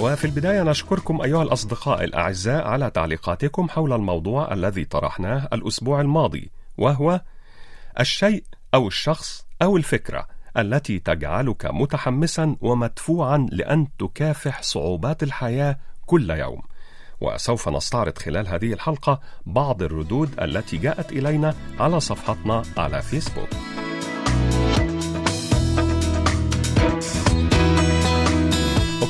وفي البداية نشكركم أيها الأصدقاء الأعزاء على تعليقاتكم حول الموضوع الذي طرحناه الأسبوع الماضي وهو الشيء أو الشخص أو الفكرة التي تجعلك متحمسا ومدفوعا لأن تكافح صعوبات الحياة كل يوم. وسوف نستعرض خلال هذه الحلقة بعض الردود التي جاءت إلينا على صفحتنا على فيسبوك.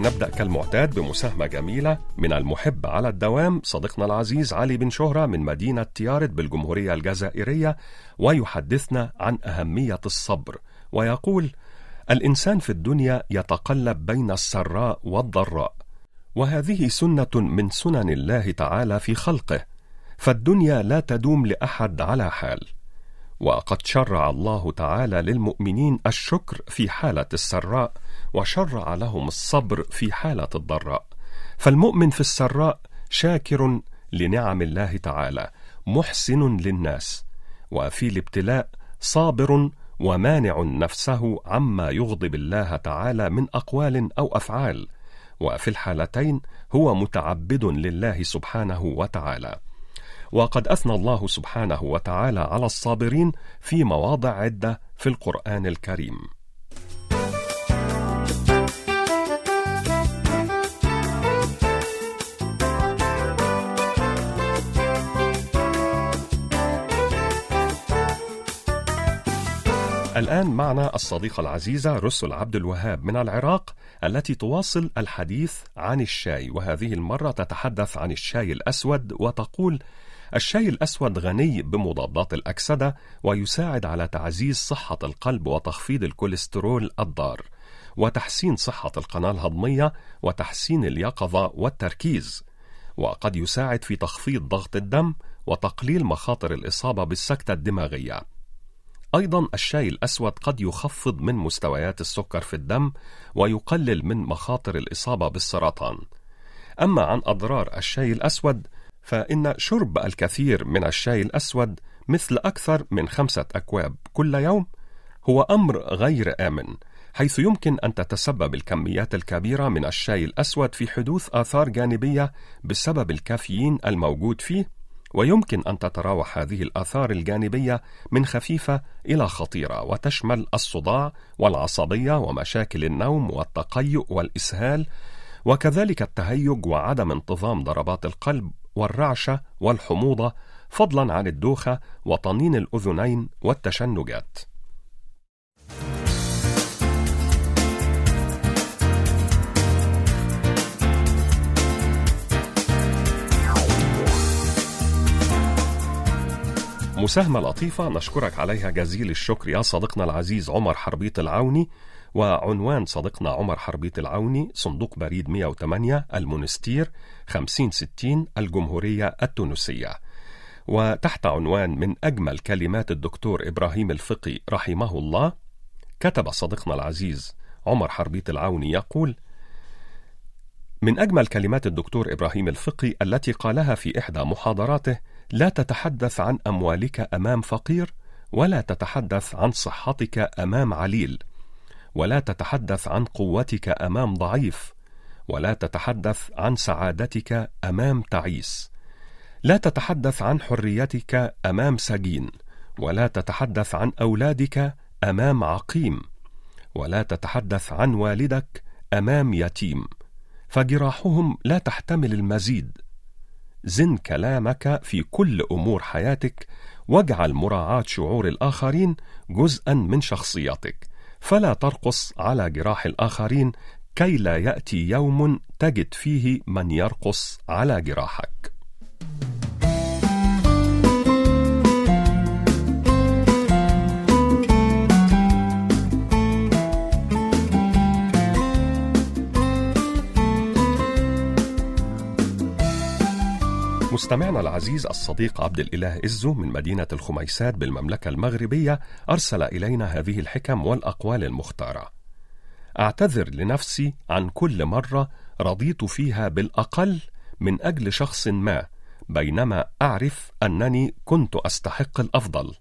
ونبدأ كالمعتاد بمساهمة جميلة من المحب على الدوام صديقنا العزيز علي بن شهرة من مدينة تيارت بالجمهورية الجزائرية ويحدثنا عن أهمية الصبر ويقول الإنسان في الدنيا يتقلب بين السراء والضراء وهذه سنة من سنن الله تعالى في خلقه فالدنيا لا تدوم لأحد على حال. وقد شرع الله تعالى للمؤمنين الشكر في حالة السراء وشرع لهم الصبر في حالة الضراء. فالمؤمن في السراء شاكر لنعم الله تعالى محسن للناس وفي الابتلاء صابر ومانع نفسه عما يغضب الله تعالى من أقوال أو أفعال. وفي الحالتين هو متعبد لله سبحانه وتعالى. وقد أثنى الله سبحانه وتعالى على الصابرين في مواضع عدة في القرآن الكريم. الآن معنا الصديقة العزيزة رسل عبد الوهاب من العراق التي تواصل الحديث عن الشاي وهذه المرة تتحدث عن الشاي الأسود وتقول الشاي الأسود غني بمضادات الأكسدة ويساعد على تعزيز صحة القلب وتخفيض الكوليسترول الضار وتحسين صحة القناة الهضمية وتحسين اليقظة والتركيز وقد يساعد في تخفيض ضغط الدم وتقليل مخاطر الإصابة بالسكتة الدماغية. أيضا الشاي الأسود قد يخفض من مستويات السكر في الدم ويقلل من مخاطر الإصابة بالسرطان. أما عن أضرار الشاي الأسود فإن شرب الكثير من الشاي الأسود مثل أكثر من خمسة أكواب كل يوم هو أمر غير آمن حيث يمكن أن تتسبب الكميات الكبيرة من الشاي الأسود في حدوث آثار جانبية بسبب الكافيين الموجود فيه ويمكن أن تتراوح هذه الآثار الجانبية من خفيفة إلى خطيرة وتشمل الصداع والعصبية ومشاكل النوم والتقيؤ والإسهال وكذلك التهيج وعدم انتظام ضربات القلب والرعشة والحموضة فضلا عن الدوخة وطنين الأذنين والتشنجات. مساهمة لطيفة نشكرك عليها جزيل الشكر يا صديقنا العزيز عمر حربيط العوني وعنوان صديقنا عمر حربيط العوني صندوق بريد 108 المونستير 5060 الجمهورية التونسية. وتحت عنوان من أجمل كلمات الدكتور إبراهيم الفقي رحمه الله كتب صديقنا العزيز عمر حربيط العوني يقول من أجمل كلمات الدكتور إبراهيم الفقي التي قالها في إحدى محاضراته لا تتحدث عن أموالك أمام فقير ولا تتحدث عن صحتك أمام عليل ولا تتحدث عن قوتك أمام ضعيف ولا تتحدث عن سعادتك أمام تعيس. لا تتحدث عن حريتك أمام سجين ولا تتحدث عن أولادك أمام عقيم ولا تتحدث عن والدك أمام يتيم. فجراحهم لا تحتمل المزيد. زن كلامك في كل أمور حياتك واجعل مراعاة شعور الآخرين جزءا من شخصيتك. فلا ترقص على جراح الآخرين كي لا يأتي يوم تجد فيه من يرقص على جراحك. مستمعنا العزيز الصديق عبد الإله إزو من مدينة الخميسات بالمملكة المغربية أرسل إلينا هذه الحكم والأقوال المختارة. أعتذر لنفسي عن كل مرة رضيت فيها بالأقل من أجل شخص ما، بينما أعرف أنني كنت أستحق الأفضل.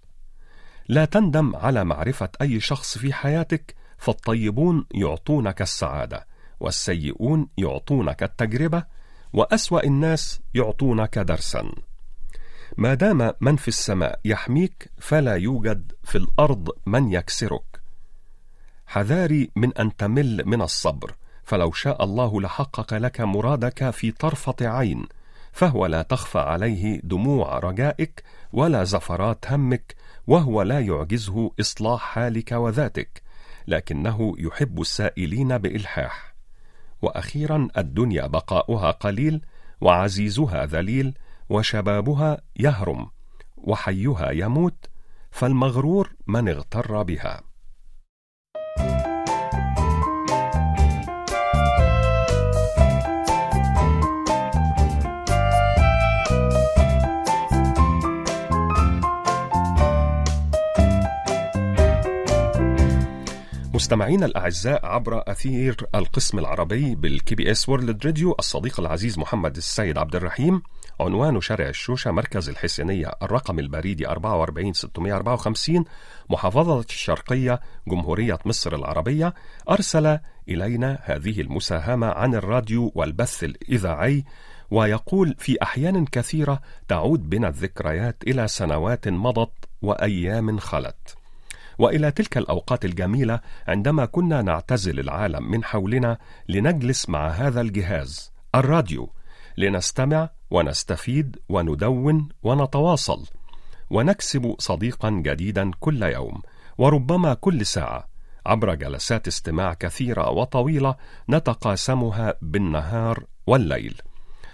لا تندم على معرفة أي شخص في حياتك، فالطيبون يعطونك السعادة، والسيئون يعطونك التجربة، وأسوأ الناس يعطونك درسا. ما دام من في السماء يحميك فلا يوجد في الأرض من يكسرك. حذاري من أن تمل من الصبر فلو شاء الله لحقق لك مرادك في طرفة عين فهو لا تخفى عليه دموع رجائك ولا زفرات همك وهو لا يعجزه إصلاح حالك وذاتك لكنه يحب السائلين بإلحاح. وأخيرا الدنيا بقاؤها قليل وعزيزها ذليل وشبابها يهرم وحيها يموت فالمغرور من اغتر بها. مستمعينا الأعزاء عبر أثير القسم العربي بال KBS World Radio الصديق العزيز محمد السيد عبد الرحيم عنوان شارع الشوشة مركز الحسينية الرقم البريدي 44654 محافظة الشرقية جمهورية مصر العربية. أرسل إلينا هذه المساهمة عن الراديو والبث الإذاعي ويقول في أحيان كثيرة تعود بنا الذكريات إلى سنوات مضت وأيام خلت. وإلى تلك الأوقات الجميلة عندما كنا نعتزل العالم من حولنا لنجلس مع هذا الجهاز الراديو لنستمع ونستفيد وندون ونتواصل ونكسب صديقا جديدا كل يوم وربما كل ساعة عبر جلسات استماع كثيرة وطويلة نتقاسمها بالنهار والليل.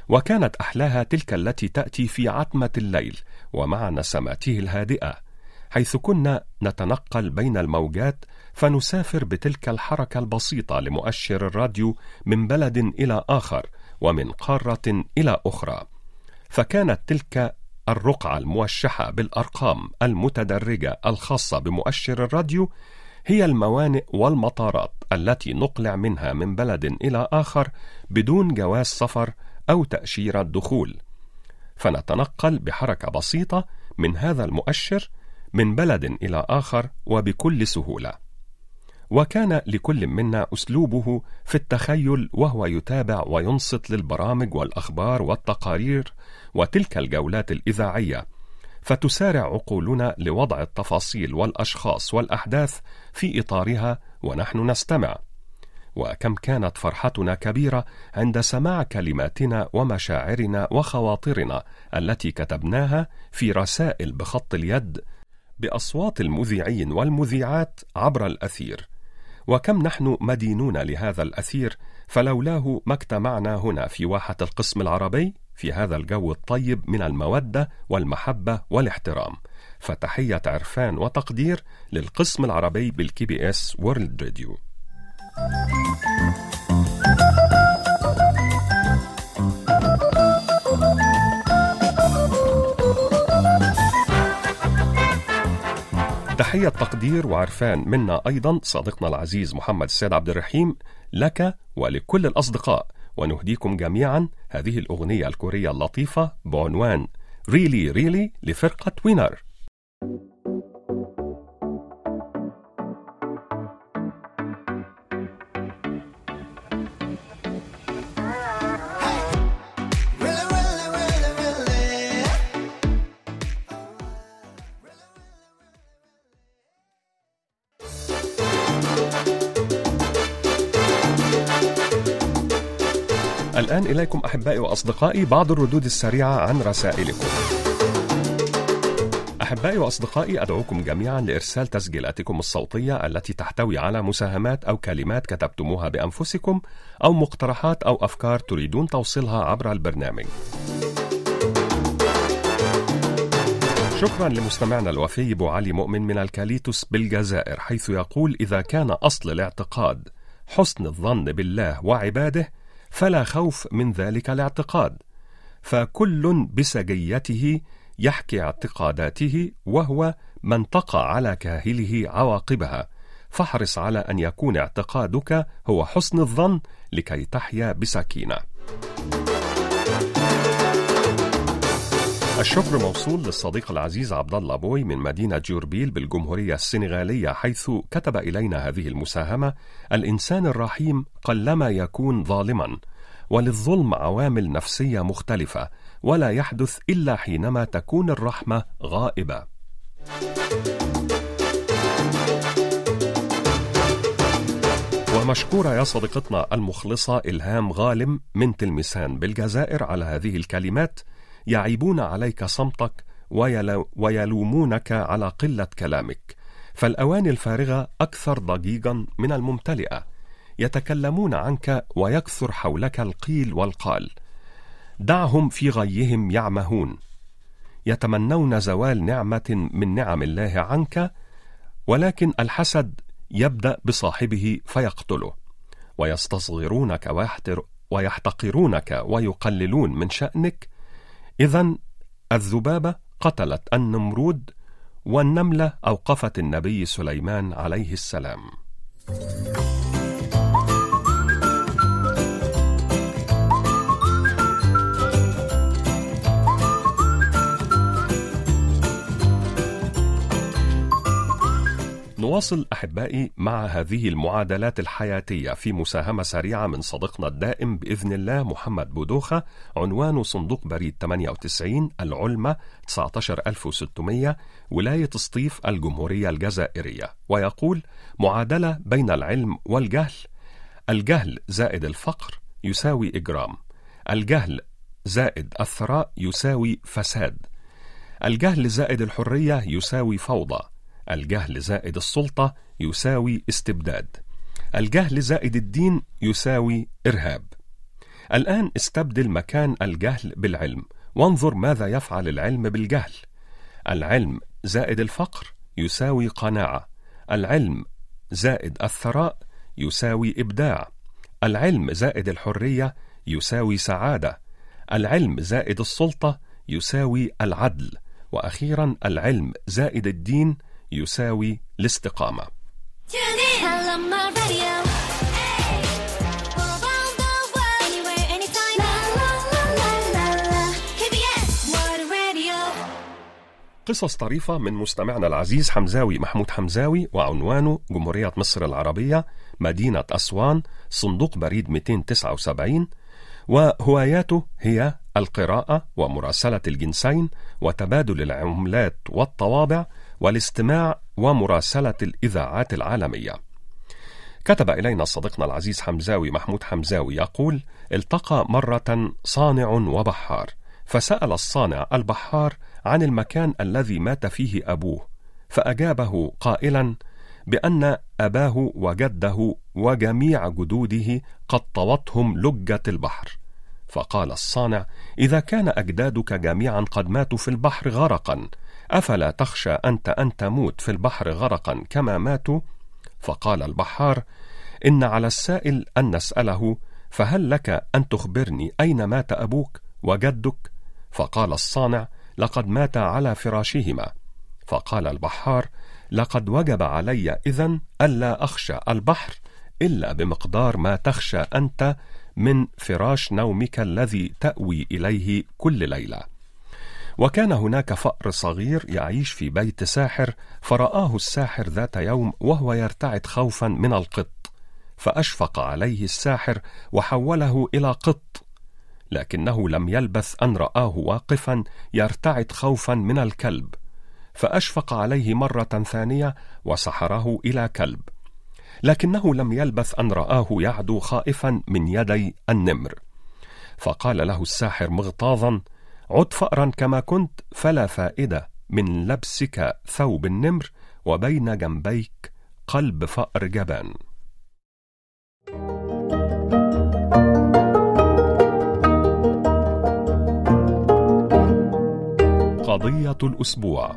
وكانت أحلاها تلك التي تأتي في عتمة الليل ومع نسماته الهادئة. حيث كنا نتنقل بين الموجات فنسافر بتلك الحركة البسيطة لمؤشر الراديو من بلد إلى آخر ومن قارة إلى أخرى. فكانت تلك الرقعة الموشحة بالأرقام المتدرجة الخاصة بمؤشر الراديو هي الموانئ والمطارات التي نقلع منها من بلد إلى آخر بدون جواز سفر أو تأشيرة دخول. فنتنقل بحركة بسيطة من هذا المؤشر من بلد إلى آخر وبكل سهولة. وكان لكل منا أسلوبه في التخيل وهو يتابع وينصت للبرامج والأخبار والتقارير وتلك الجولات الإذاعية فتسارع عقولنا لوضع التفاصيل والأشخاص والأحداث في إطارها ونحن نستمع. وكم كانت فرحتنا كبيرة عند سماع كلماتنا ومشاعرنا وخواطرنا التي كتبناها في رسائل بخط اليد بأصوات المذيعين والمذيعات عبر الأثير. وكم نحن مدينون لهذا الأثير فلولاه ما اجتمعنا هنا في واحة القسم العربي في هذا الجو الطيب من المودة والمحبة والاحترام. فتحية عرفان وتقدير للقسم العربي بال KBS World Radio تحية تقدير وعرفان منا أيضا صديقنا العزيز محمد السيد عبد الرحيم لك ولكل الأصدقاء ونهديكم جميعا هذه الأغنية الكورية اللطيفة بعنوان ريلي really ريلي really لفرقة وينر الآن إليكم أحبائي وأصدقائي بعض الردود السريعة عن رسائلكم أحبائي وأصدقائي أدعوكم جميعا لإرسال تسجيلاتكم الصوتية التي تحتوي على مساهمات أو كلمات كتبتموها بأنفسكم أو مقترحات أو أفكار تريدون توصيلها عبر البرنامج. شكرا لمستمعنا الوفي أبو علي مؤمن من الكاليتوس بالجزائر حيث يقول إذا كان أصل الاعتقاد حسن الظن بالله وعباده فلا خوف من ذلك الاعتقاد فكل بسجيته يحكي اعتقاداته وهو من تقع على كاهله عواقبها. فاحرص على أن يكون اعتقادك هو حسن الظن لكي تحيا بسكينة. الشكر موصول للصديق العزيز عبد الله بوي من مدينة جوربيل بالجمهورية السنغالية حيث كتب إلينا هذه المساهمة: الإنسان الرحيم قلما يكون ظالما، وللظلم عوامل نفسية مختلفة، ولا يحدث إلا حينما تكون الرحمة غائبة. ومشكورة يا صديقتنا المخلصة إلهام غالم من تلمسان بالجزائر على هذه الكلمات يعيبون عليك صمتك ويلومونك على قلة كلامك. فالأواني الفارغة أكثر ضجيجا من الممتلئة. يتكلمون عنك ويكثر حولك القيل والقال. دعهم في غيهم يعمهون. يتمنون زوال نعمة من نعم الله عنك ولكن الحسد يبدأ بصاحبه فيقتله. ويستصغرونك ويحتقرونك ويقللون من شأنك إذا الذبابة قتلت النمرود والنملة أوقفت النبي سليمان عليه السلام. نواصل أحبائي مع هذه المعادلات الحياتية في مساهمة سريعة من صديقنا الدائم بإذن الله محمد بودوخة عنوان صندوق بريد 98 العلمة 19600 ولاية سطيف الجمهورية الجزائرية. ويقول معادلة بين العلم والجهل. الجهل زائد الفقر يساوي إجرام. الجهل زائد الثراء يساوي فساد. الجهل زائد الحرية يساوي فوضى. الجهل زائد السلطة يساوي استبداد. الجهل زائد الدين يساوي إرهاب. الآن استبدل مكان الجهل بالعلم. وانظر ماذا يفعل العلم بالجهل. العلم زائد الفقر يساوي قناعة. العلم زائد الثراء يساوي إبداع. العلم زائد الحرية يساوي سعادة. العلم زائد السلطة يساوي العدل. وأخيرا العلم زائد الدين يساوي الاستقامة. قصص طريفة من مستمعنا العزيز حمزاوي محمود حمزاوي وعنوانه جمهورية مصر العربية مدينة أسوان صندوق بريد 279 وهواياته هي القراءة ومراسلة الجنسين وتبادل العملات والطوابع والاستماع ومراسلة الإذاعات العالمية. كتب إلينا صديقنا العزيز حمزاوي محمود حمزاوي يقول: التقى مرة صانع وبحار، فسأل الصانع البحار عن المكان الذي مات فيه أبوه، فأجابه قائلا: بأن أباه وجده وجميع جدوده قد طوتهم لجة البحر. فقال الصانع: إذا كان أجدادك جميعا قد ماتوا في البحر غرقا، أفلا تخشى أنت أن تموت في البحر غرقا كما ماتوا؟ فقال البحار: إن على السائل أن نسأله فهل لك أن تخبرني أين مات أبوك وجدك؟ فقال الصانع: لقد مات على فراشهما. فقال البحار: لقد وجب علي إذن ألا أخشى البحر إلا بمقدار ما تخشى أنت من فراش نومك الذي تأوي إليه كل ليلة. وكان هناك فأر صغير يعيش في بيت ساحر فرآه الساحر ذات يوم وهو يرتعد خوفا من القط فأشفق عليه الساحر وحوله إلى قط لكنه لم يلبث أن رآه واقفا يرتعد خوفا من الكلب فأشفق عليه مرة ثانية وسحره إلى كلب لكنه لم يلبث أن رآه يعدو خائفا من يدي النمر فقال له الساحر مغتاظا عد فأرا كما كنت فلا فائدة من لبسك ثوب النمر وبين جنبيك قلب فأر جبان. قضية الأسبوع.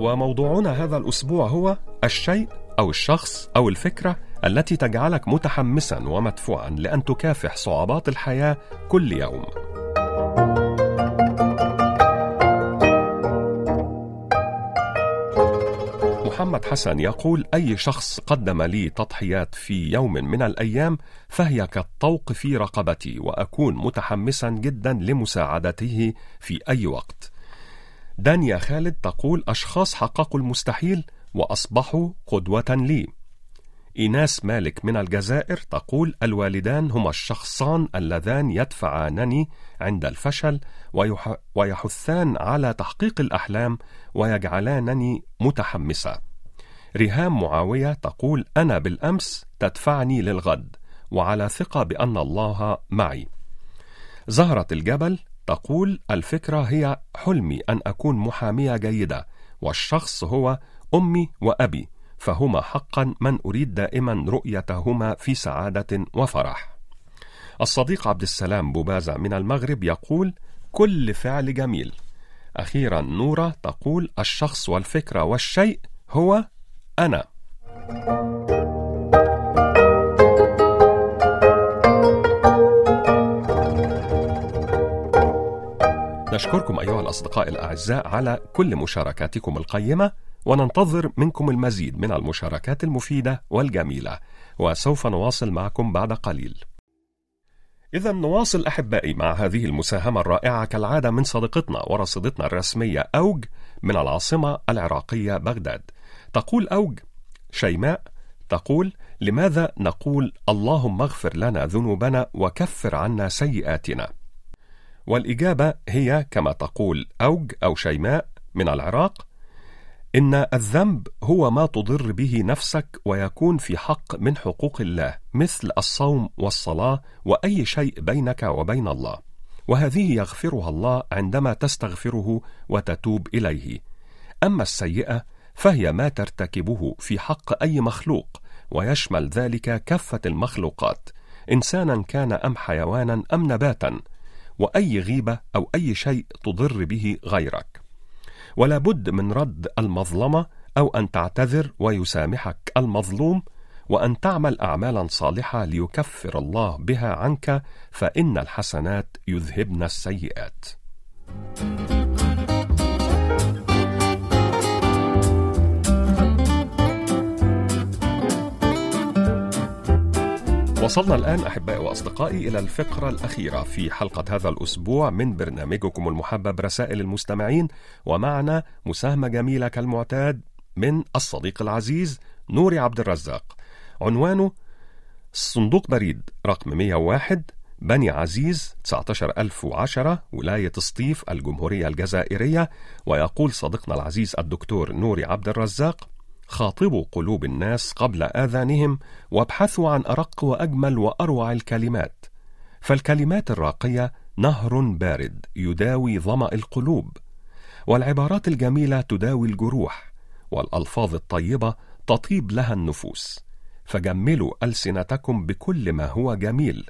وموضوعنا هذا الأسبوع هو الشيء أو الشخص أو الفكرة التي تجعلك متحمسا ومدفوعا لأن تكافح صعوبات الحياة كل يوم. محمد حسن يقول أي شخص قدم لي تضحيات في يوم من الأيام فهي كالطوق في رقبتي وأكون متحمسا جدا لمساعدته في أي وقت. دانيا خالد تقول أشخاص حققوا المستحيل وأصبحوا قدوة لي. إيناس مالك من الجزائر تقول الوالدان هما الشخصان اللذان يدفعانني عند الفشل ويح ويحثان على تحقيق الأحلام ويجعلانني متحمسة. ريهام معاوية تقول أنا بالأمس تدفعني للغد وعلى ثقة بأن الله معي. زهرة الجبل تقول الفكرة هي حلمي أن أكون محامية جيدة والشخص هو أمي وأبي فهما حقا من أريد دائما رؤيتهما في سعادة وفرح. الصديق عبد السلام بوبازة من المغرب يقول كل فعل جميل. أخيرا نورة تقول الشخص والفكرة والشيء هو أنا. نشكركم أيها الأصدقاء الأعزاء على كل مشاركاتكم القيمة. وننتظر منكم المزيد من المشاركات المفيدة والجميلة وسوف نواصل معكم بعد قليل. إذا نواصل أحبائي مع هذه المساهمة الرائعة كالعادة من صديقتنا ورصيدتنا الرسمية أوج من العاصمة العراقية بغداد. تقول أوج شيماء تقول لماذا نقول اللهم اغفر لنا ذنوبنا وكفر عنا سيئاتنا والإجابة هي كما تقول أوج أو شيماء من العراق إن الذنب هو ما تضر به نفسك ويكون في حق من حقوق الله مثل الصوم والصلاة وأي شيء بينك وبين الله. وهذه يغفرها الله عندما تستغفره وتتوب إليه. أما السيئة فهي ما ترتكبه في حق أي مخلوق ويشمل ذلك كافة المخلوقات. إنسانا كان أم حيوانا أم نباتا وأي غيبة أو أي شيء تضر به غيرك. ولا بد من رد المظلمة أو أن تعتذر ويسامحك المظلوم وأن تعمل أعمالا صالحة ليكفر الله بها عنك فإن الحسنات يذهبن السيئات. وصلنا الآن أحبائي وأصدقائي إلى الفقرة الأخيرة في حلقة هذا الأسبوع من برنامجكم المحبب رسائل المستمعين ومعنا مساهمة جميلة كالمعتاد من الصديق العزيز نوري عبد الرزاق. عنوانه صندوق بريد رقم 101 بني عزيز 19010 ولاية سطيف الجمهورية الجزائرية. ويقول صديقنا العزيز الدكتور نوري عبد الرزاق خاطبوا قلوب الناس قبل آذانهم وابحثوا عن أرق وأجمل وأروع الكلمات. فالكلمات الراقية نهر بارد يداوي ظمأ القلوب والعبارات الجميلة تداوي الجروح والألفاظ الطيبة تطيب لها النفوس. فجملوا ألسنتكم بكل ما هو جميل.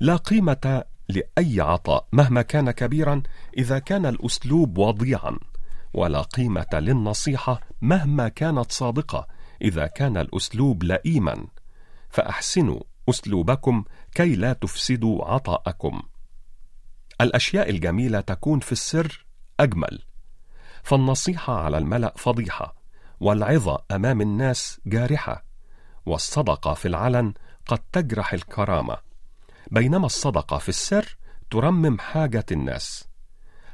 لا قيمة لأي عطاء مهما كان كبيرا إذا كان الأسلوب وضيعا. ولا قيمة للنصيحة مهما كانت صادقة إذا كان الأسلوب لئيما. فأحسنوا أسلوبكم كي لا تفسدوا عطاءكم. الأشياء الجميلة تكون في السر أجمل. فالنصيحة على الملأ فضيحة والعظة أمام الناس جارحة والصدقة في العلن قد تجرح الكرامة. بينما الصدقة في السر ترمم حاجة الناس.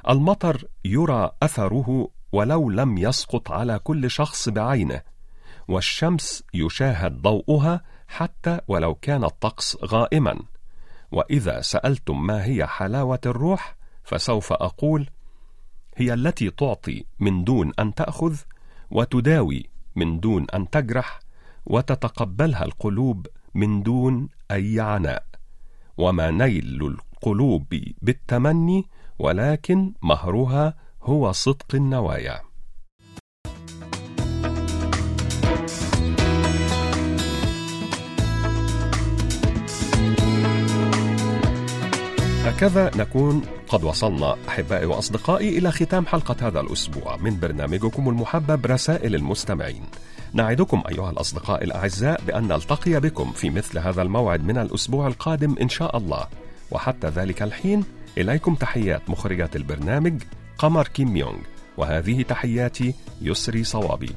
المطر يرى أثره ولو لم يسقط على كل شخص بعينه والشمس يشاهد ضوءها حتى ولو كان الطقس غائما. وإذا سألتم ما هي حلاوة الروح فسوف أقول هي التي تعطي من دون أن تأخذ وتداوي من دون أن تجرح وتتقبلها القلوب من دون أي عناء. وما نيل القلوب بالتمني ولكن مهرها هو صدق النوايا هكذا نكون قد وصلنا أحبائي وأصدقائي إلى ختام حلقة هذا الأسبوع من برنامجكم المحبب رسائل المستمعين. نعدكم أيها الأصدقاء الأعزاء بأن نلتقي بكم في مثل هذا الموعد من الأسبوع القادم إن شاء الله. وحتى ذلك الحين إليكم تحيات مخرجه البرنامج قمر كيم يونغ وهذه تحياتي يسري صوابي.